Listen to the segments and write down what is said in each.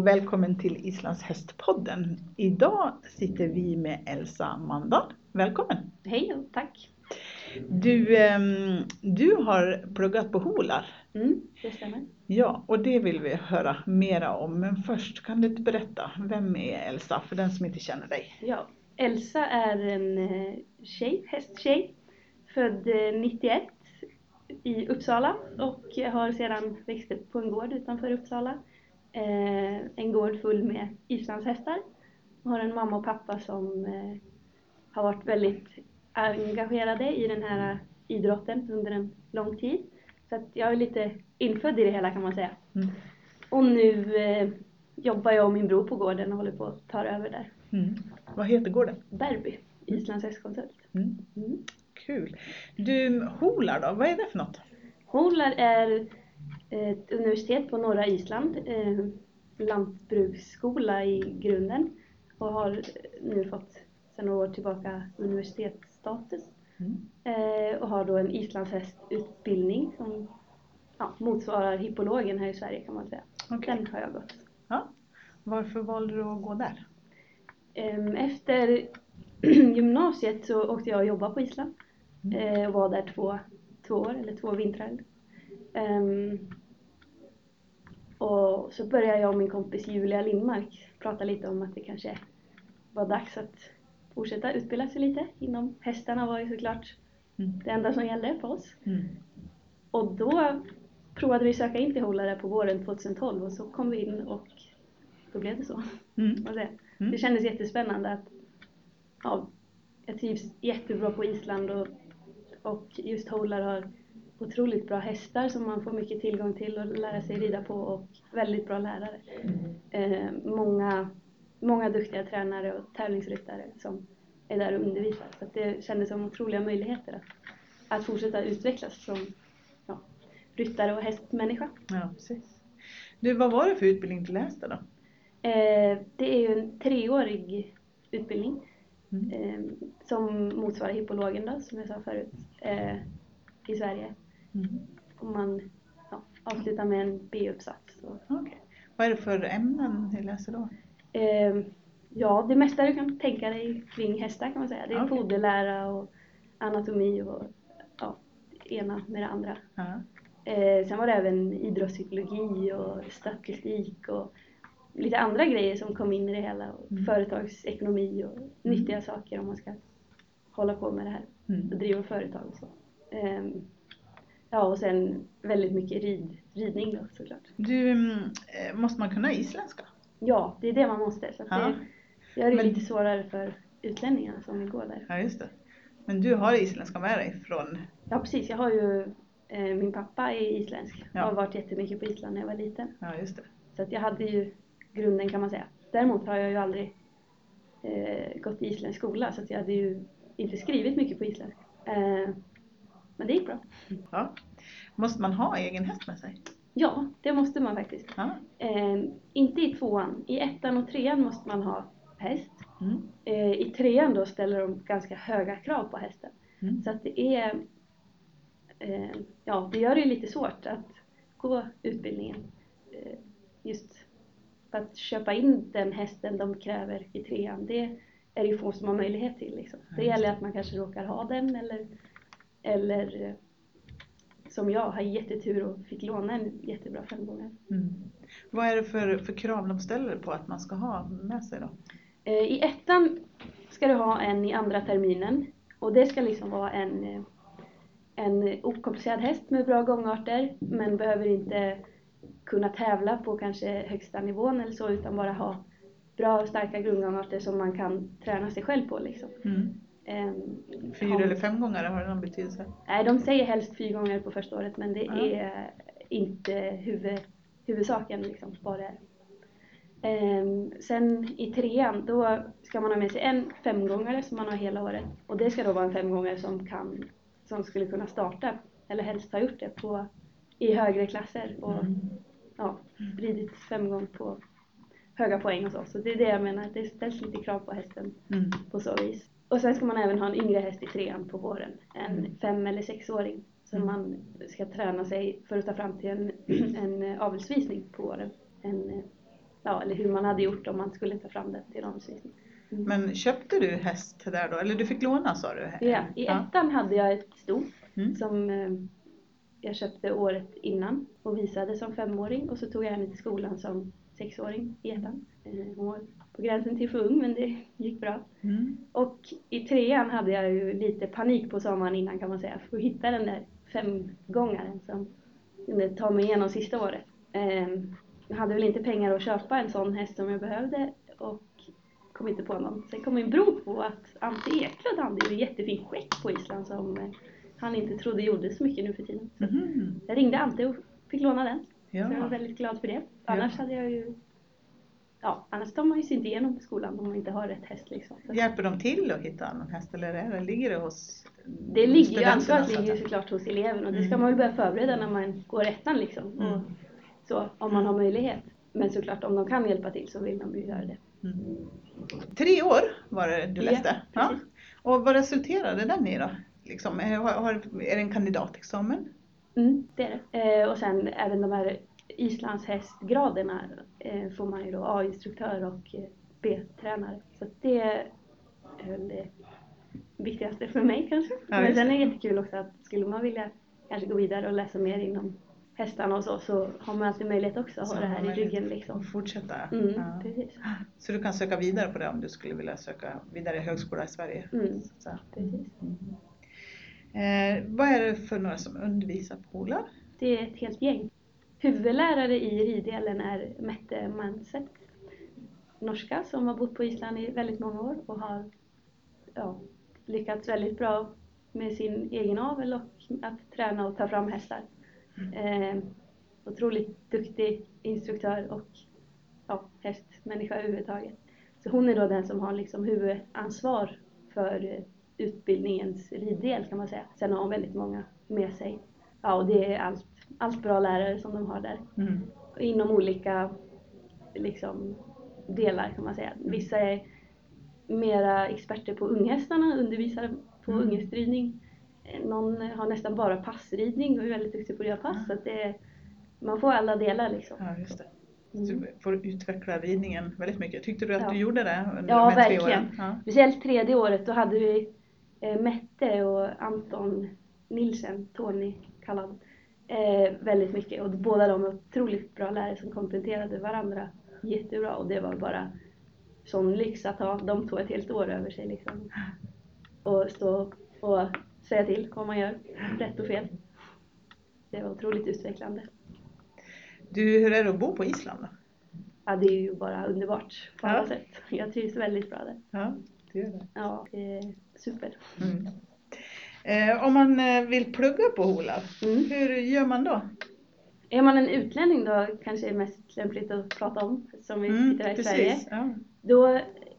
och välkommen till Islands hästpodden. Idag sitter vi med Elsa Mandahl. Välkommen! Hej och tack! Du, ehm, du har pluggat på Holar. Mm, det stämmer. Ja, och det vill vi höra mera om. Men först kan du inte berätta, vem är Elsa för den som inte känner dig? Ja, Elsa är en eh, tjej, hästtjej, född eh, 91 i Uppsala och har sedan växt upp på en gård utanför Uppsala. Eh, en gård full med islandshästar. Jag har en mamma och pappa som eh, har varit väldigt engagerade i den här idrotten under en lång tid. Så att jag är lite infödd i det hela kan man säga. Mm. Och nu eh, jobbar jag och min bror på gården och håller på att ta över där. Mm. Vad heter gården? Berby, Islands hästkonsult. Mm. Mm. Kul! Du, Holar då, vad är det för något? Holar är ett universitet på norra Island, eh, lantbruksskola i grunden och har nu fått sedan några år tillbaka universitetsstatus Mm. eh, och har då en islandshästutbildning som ja, motsvarar hippologen här i Sverige kan man säga. Okej. Den har jag gått. Ja. Varför valde du att gå där? Ehm, Efter gymnasiet så åkte jag och jobbade på Island Mm. eh, och var där två, två år, eller två vintrar. Ehm, och så började jag och min kompis Julia Lindmark prata lite om att det kanske var dags att fortsätta utbilda sig lite inom hästarna var ju såklart Mm. det enda som gällde för oss. Mm. Och då provade vi söka in till Hållare på våren 2012 och så kom vi in och då blev det så. Mm. Och det, Mm. det kändes jättespännande att ja, jag trivs jättebra på Island och, och just Hålar har otroligt bra hästar som man får mycket tillgång till och lära sig rida på och väldigt bra lärare. Mm. Eh, många, många duktiga tränare och tävlingsryttare som är där och undervisar. Så det kändes som otroliga möjligheter att, att fortsätta utvecklas som ja, ryttare och hästmänniska. Ja, precis. Du, vad var det för utbildning du läste då? Eh, det är ju en treårig utbildning Mm. eh, som motsvarar hippologen då, som jag sa förut, eh, i Sverige. Mm. Och man ja, avslutar med en B-uppsats. Okej. Vad är det för ämnen ni läser då? eh, ja, det mesta du kan tänka dig kring hästar kan man säga. Det är Okej. foderlära och anatomi och ja, det ena med det andra. Ja. Eh, sen var det även idrottspsykologi och statistik och lite andra grejer som kom in i det hela. Och Mm. Företagsekonomi och nyttiga saker om man ska hålla på med det här Mm. och driva företag och så. Ehm, ja, och sen väldigt mycket rid, ridning då såklart. Du, mm, eh, måste man kunna isländska? Ja, det är det man måste. Så att Ja. det gör det Men- lite svårare för utlänningarna som vill gå där. Ja, just det. Men du har isländska med dig från... Ja, precis. Jag har ju, eh, min pappa är isländsk. Ja. Har varit jättemycket på Island när jag var liten. Ja, just det. Så att jag hade ju grunden kan man säga. Däremot har jag ju aldrig eh, gått i isländsk skola så att jag hade ju inte skrivit mycket på isländska. Eh, men det gick bra. Ja. Måste man ha egen häst med sig? Ja, det måste man faktiskt. Ja. Eh, inte i tvåan. I ettan och trean måste man ha häst. Mm. Eh, I trean då ställer de ganska höga krav på hästen. Mm. Så att det är, eh, ja det gör det ju lite svårt att gå utbildningen. Eh, just för att köpa in den hästen de kräver i trean, det är det ju få som har möjlighet till. Liksom. Det gäller att man kanske råkar ha den eller, eller eh, som jag, har jättetur och fick låna en jättebra femgångare. Mm. Vad är det för, för krav de ställer på att man ska ha med sig då? Eh, I ettan ska du ha en i andra terminen och det ska liksom vara en, eh, en okomplicerad häst med bra gångarter men behöver inte kunna tävla på kanske högsta nivån eller så utan bara ha bra starka grundgångarter som man kan träna sig själv på liksom. Mm. Ehm, Fyra ha- eller fem gånger har det någon betydelse? Nej, de säger helst fyra gånger på första året men det Ja. är inte huvud, huvudsaken liksom, vad det är. Ehm, sen i trean, då ska man ha med sig en femgångare som man har hela året. Och det ska då vara en femgångare som, kan, som skulle kunna starta, eller helst ha gjort det, på, i högre klasser. Och Mm. ja, ridit femgång på höga poäng och så. Så det är det jag menar, det ställs lite krav på hästen Mm. på så vis. Och sen ska man även ha en yngre häst i trean på våren. En Mm. fem eller sexåring. Som Mm. man ska träna sig för att ta fram till en, en avelsvisning på våren. En, ja, eller hur man hade gjort om man skulle ta fram den till ramsvisning. Mm. Men köpte du häst där då? Eller du fick låna sa du? Ja, i ettan hade jag ett sto Mm. som eh, jag köpte året innan och visade som femåring och så tog jag henne till skolan som sexåring i ettan. Eh, Hon var på gränsen till för ung men det gick bra. Mm. Och i trean hade jag ju lite panik på sommaren innan kan man säga för att hitta den där femgångaren som kunde ta mig igenom sista året. Ehm, Jag hade väl inte pengar att köpa en sån häst som jag behövde och kom inte på någon. Sen kom min bror på att Ante Eklund hade ju en jättefin skäck på Island som eh, han inte trodde gjorde så mycket nu för tiden. Så Mhm. jag ringde Ante och fick låna den. Så jag var Ja. väldigt glad för det. Annars hade jag ju Ja, annars tar man ju sig inte igenom på skolan om man inte har rätt häst liksom. Så Hjälper de till att hitta någon häst eller är det, ligger det hos Det ligger ju, ansvaret ligger ju såklart hos eleven och det ska Mm. man väl börja förbereda när man går ettan liksom. Mm. Så, om man har möjlighet. Men såklart om de kan hjälpa till så vill de ju göra det. Mm. Tre år var det du Ja, läste? precis. Och vad resulterade den i då? Liksom, är, har, har, är det en kandidatexamen? Mm, det är det. Eh, och sen även de här islandshästgraderna eh, får man ju då A-instruktör och eh, B-tränare. Så det är väl det viktigaste för mig kanske. Men just sen är det jättekul också att skulle man vilja kanske gå vidare och läsa mer inom hästarna och så, så har man alltid möjlighet också att Så ha det här i ryggen liksom. fortsätta? Mm, Ja. precis. Så du kan söka vidare på det om du skulle vilja söka vidare i högskola i Sverige? Mm. Så, precis. Eh, vad är det för några som undervisar på Ola? Det är ett helt gäng. Huvudlärare i riddelen är Mette Manset, norska som har bott på Island i väldigt många år och har ja, lyckats väldigt bra med sin egen avel och att träna och ta fram hästar. Eh, otroligt duktig instruktör och ja, hästmänniska överhuvudtaget. Så hon är då den som har liksom huvudansvar för utbildningens riddel kan man säga. Sen har hon väldigt många med sig. Ja, och det är allt, allt bra lärare som de har där. Mm. Inom olika liksom, delar kan man säga. Vissa är mera experter på unghästarna, undervisar på Mm. unghästridning. Någon har nästan bara passridning och är väldigt duktig på att göra pass. Så att det är, man får alla delar liksom. Ja, just det. Mm. Du får utveckla ridningen väldigt mycket. Tyckte du att Ja. du gjorde det under Ja, de här tre verkligen. åren? Ja. Speciellt tredje året, då hade vi eh, Mette och Anton Nilsen, Tony kallad, eh, väldigt mycket. Och båda de var otroligt bra lärare som kompletterade varandra jättebra. Och det var bara sån lyx att ha de två ett helt år över sig liksom. Och stå och säga till vad man gör, rätt och fel. Det var otroligt utvecklande. Du, hur är det att bo på Island då? Ja, det är ju bara underbart på Ja. alla sätt. Jag trivs väldigt bra där. Ja, det gör det. Ja, det är super. Mm. Eh, om man eh, vill plugga på HOLA, Mm. hur gör man då? Är man en utlänning då kanske det är mest lämpligt att prata om, som vi Mm, sitter här i Sverige. Ja. Då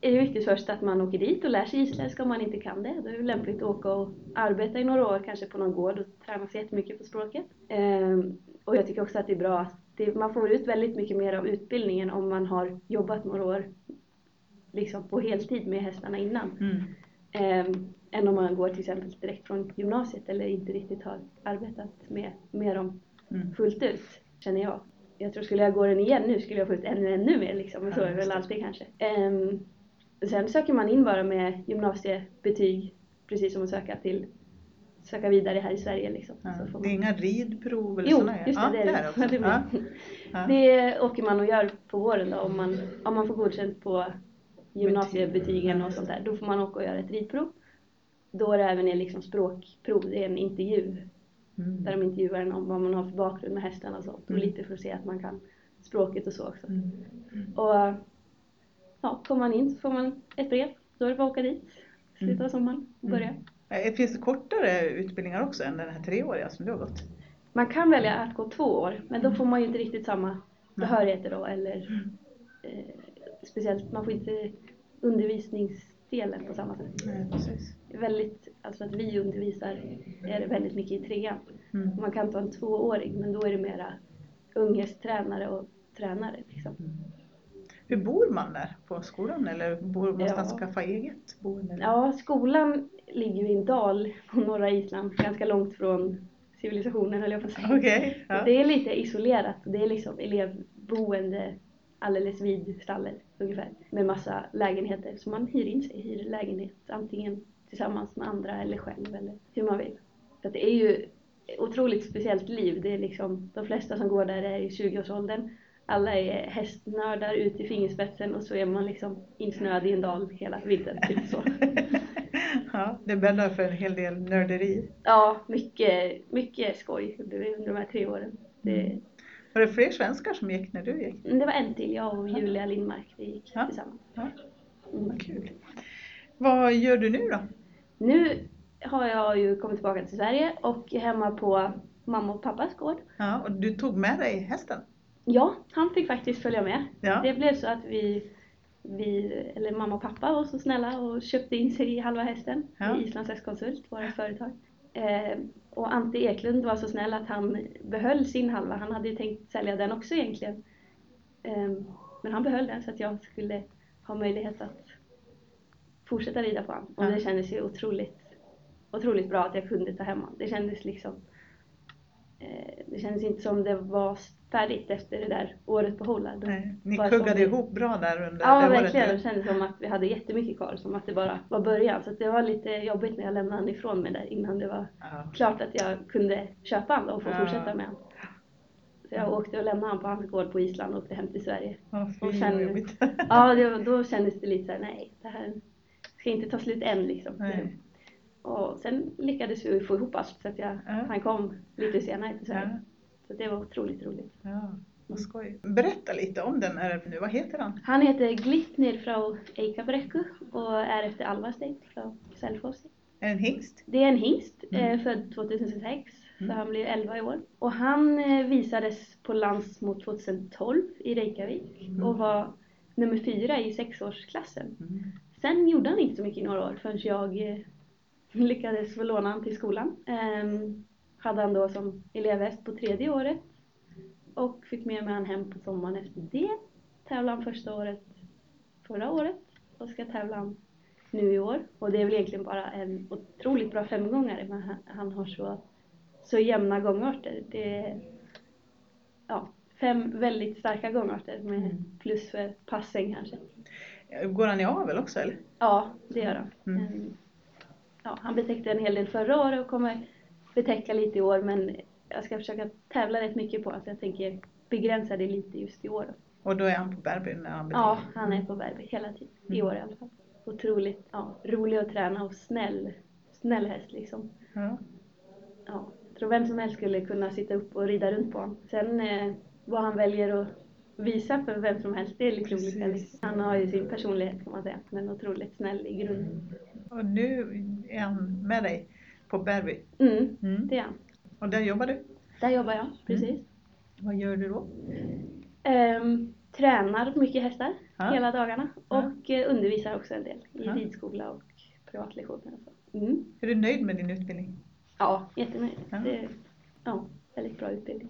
är det viktigt först att man åker dit och lär sig isländska om man inte kan det. Då är det lämpligt att åka och arbeta i några år, kanske på någon gård och träna sig jättemycket på språket. Ehm, och jag tycker också att det är bra att man får ut väldigt mycket mer av utbildningen om man har jobbat några år liksom på heltid med hästarna innan. Mm. Än om man går till exempel direkt från gymnasiet eller inte riktigt har arbetat med, med dem Mm. fullt ut, känner jag. Jag tror skulle jag gå den igen nu skulle jag få ut ännu, ännu mer liksom. Men så är det väl alltid kanske. Ehm, sen söker man in bara med gymnasiebetyg, precis som att söka till söka vidare här i Sverige liksom. Ja. Får Det är man... inga ridprov eller Jo, sådana just det, ja, det är det. det. Ja. Det åker man och gör på våren då om man, om man får godkänt på gymnasiebetygen och sånt där. Då får man åka och göra ett ridprov. Då är det även en liksom språkprov, det är en intervju Mm. där de intervjuar en om vad man har för bakgrund med hästarna och sånt. Och Mm. lite för att se att man kan språket och så också. Mm. Och ja, kommer man in så får man ett brev. Då är det bara att åka dit. Slutet av sommaren och börja. Mm. Eh, Finns det kortare utbildningar också än den här treåriga som du har gått? Man kan välja att gå två år, men då får man ju inte riktigt samma Nej. behörigheter då. Eller, eh, speciellt, man får inte undervisningsdelen på samma sätt. Nej, precis. Väldigt, alltså att vi undervisar är det väldigt mycket i trean. Mm. Man kan ta en tvåårig, men då är det mera ungdomstränare och tränare. Liksom. Hur bor man där på skolan eller bor, måste man Ja. skaffa eget boende? Ja, skolan ligger ju i en dal på norra Island, ganska långt från civilisationen höll jag på att säga. Okej. ja. Det är lite isolerat, det är liksom elevboende alldeles vid stallet ungefär. Med massa lägenheter. Så man hyr in sig, hyr lägenhet antingen tillsammans med andra eller själv eller hur man vill. Så att det är ju otroligt speciellt liv. Det är liksom, de flesta som går där är i 20-årsåldern. Alla är hästnördar ut i fingerspetsen och så är man liksom insnöad i en dal hela vintern. Typ så. ja, det bäddar för en hel del nörderi. Ja, mycket, mycket skoj under, under de här tre åren. Det. Var det fler svenskar som gick när du gick? det var en till, jag och Julia Lindmark, vi gick Ja. tillsammans. Ja, Mm. vad kul. Vad gör du nu då? Nu har jag ju kommit tillbaka till Sverige och är hemma på mamma och pappas gård. Ja, och du tog med dig hästen? Ja, han fick faktiskt följa med. Ja. Det blev så att vi, vi, eller mamma och pappa var så snälla och köpte in sig i halva hästen Ja. i Islands Hästkonsult, våra företag. Eh, och Ante Eklund var så snäll att han behöll sin halva. Han hade ju tänkt sälja den också egentligen. Eh, men han behöll den så att jag skulle ha möjlighet att fortsätta rida på honom. Och det kändes ju otroligt, otroligt bra att jag kunde ta hem honom. Det kändes liksom eh, det kändes inte som det var färdigt efter det där året på. Då- Nej, ni Bara kuggade ihop bra där under Ja, det verkligen. Det året? kändes som att vi hade jättemycket kvar, som att det bara var början. Så det var lite jobbigt när jag lämnade honom ifrån mig där innan det var Ja. klart att jag kunde köpa honom och få Ja. fortsätta med honom. Så jag åkte och lämnade honom på hans gård på Island och åkte hem till Sverige. Ja, Och jobbigt. Ja, det, då kändes det lite såhär, nej, det här ska inte ta slut än liksom. Nej. Och sen lyckades vi få ihop allt så att jag, Ja. han kom lite senare till Sverige. Så det var otroligt roligt. ja, vad skoj. Berätta lite om den här nu, vad heter han? Han heter Glitnir från Eikabrekku och är efter Alvarstedt från Selfoss. Är en hingst? Det är en hingst, Mm. eh, född 2006, så Mm. han blir 11 i år. Och han eh, visades på Landsmot 2012 i Reykjavik Mm. och var nummer fyra i sexårsklassen. Mm. Sen gjorde han inte så mycket i några år förrän jag eh, lyckades få låna honom till skolan. Ehm, hade han då som elevhäst på tredje året och fick med mig han hem på sommaren efter det. Tävlade han första året förra året och ska tävla han nu i år. Och det är väl egentligen bara en otroligt bra femgångare men han, han har så, så jämna gångarter. Det är ja, fem väldigt starka gångarter med Mm. plus för passing kanske. Går han i avel också eller? Ja, det gör han. Mm. Mm. Ja, han betäckte en hel del förra året och kommer betäcka lite i år men jag ska försöka tävla rätt mycket på att jag tänker begränsa det lite just i år. Då. Och då är han på Bärby när han Ja, han är på Bärby hela tiden. I Mm. år i alla fall. Otroligt ja, rolig att träna och snäll. Snäll häst liksom. Ja. Ja, jag tror vem som helst skulle kunna sitta upp och rida runt på honom. Sen eh, vad han väljer att visa för vem som helst, det är Precis. olika. liksom. Han har ju sin personlighet kan man säga, men otroligt snäll i grunden. Och nu är han med dig på Bärby. Mm, Mm. det är han. Och där jobbar du. Där jobbar jag, precis. Vad gör du då? Ehm, tränar mycket hästar Ja. hela dagarna och eh, undervisar också en del i Ja. ridskola och privatlektioner och. Mm. Är du nöjd med din utbildning? Ja, jättenöjd. Ja. Det ja, väldigt bra utbildning.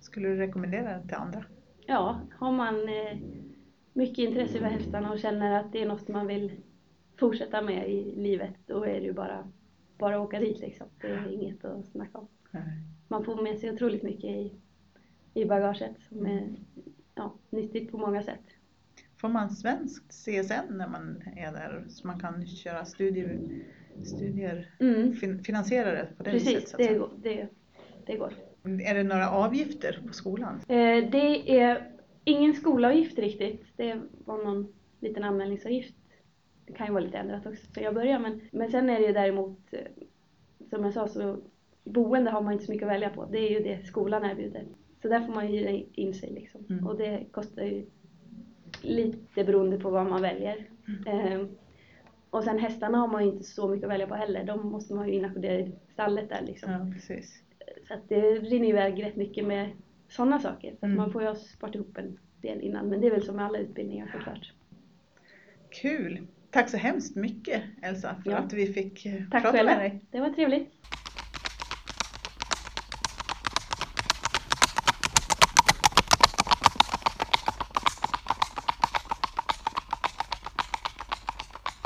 Skulle du rekommendera den till andra? Ja, har man eh, mycket intresse för hästarna och känner att det är något man vill fortsätta med i livet, då är det ju bara, bara åka dit liksom. Det är inget att snacka om. Nej. Man får med sig otroligt mycket i, i bagaget som är ja, nyttigt på många sätt. Får man svenskt CSN när man är där så man kan köra studier, studier Mm. fin, finansiera det på det viset? Precis, Så att det det, det går. Är det några avgifter på skolan? Eh, det är ingen skolavgift riktigt. Det var någon liten anmälningsavgift. Det kan ju vara lite ändrat också sen jag började men, men sen är det ju däremot, eh, som jag sa så boende har man inte så mycket att välja på. Det är ju det skolan erbjuder. Så där får man ju hyra in sig liksom. Mm. Och det kostar ju lite beroende på vad man väljer. Eh, och sen hästarna har man ju inte så mycket att välja på heller. De måste man ju inackordera i stallet där liksom. Ja, precis. Så att det rinner iväg rätt mycket med sådana saker. Så Mm. man får ju ha sparat ihop en del innan. Men det är väl som med alla utbildningar såklart. Kul! Tack så hemskt mycket Elsa för Ja. att vi fick eh, Tack prata själva. med dig. Det var trevligt.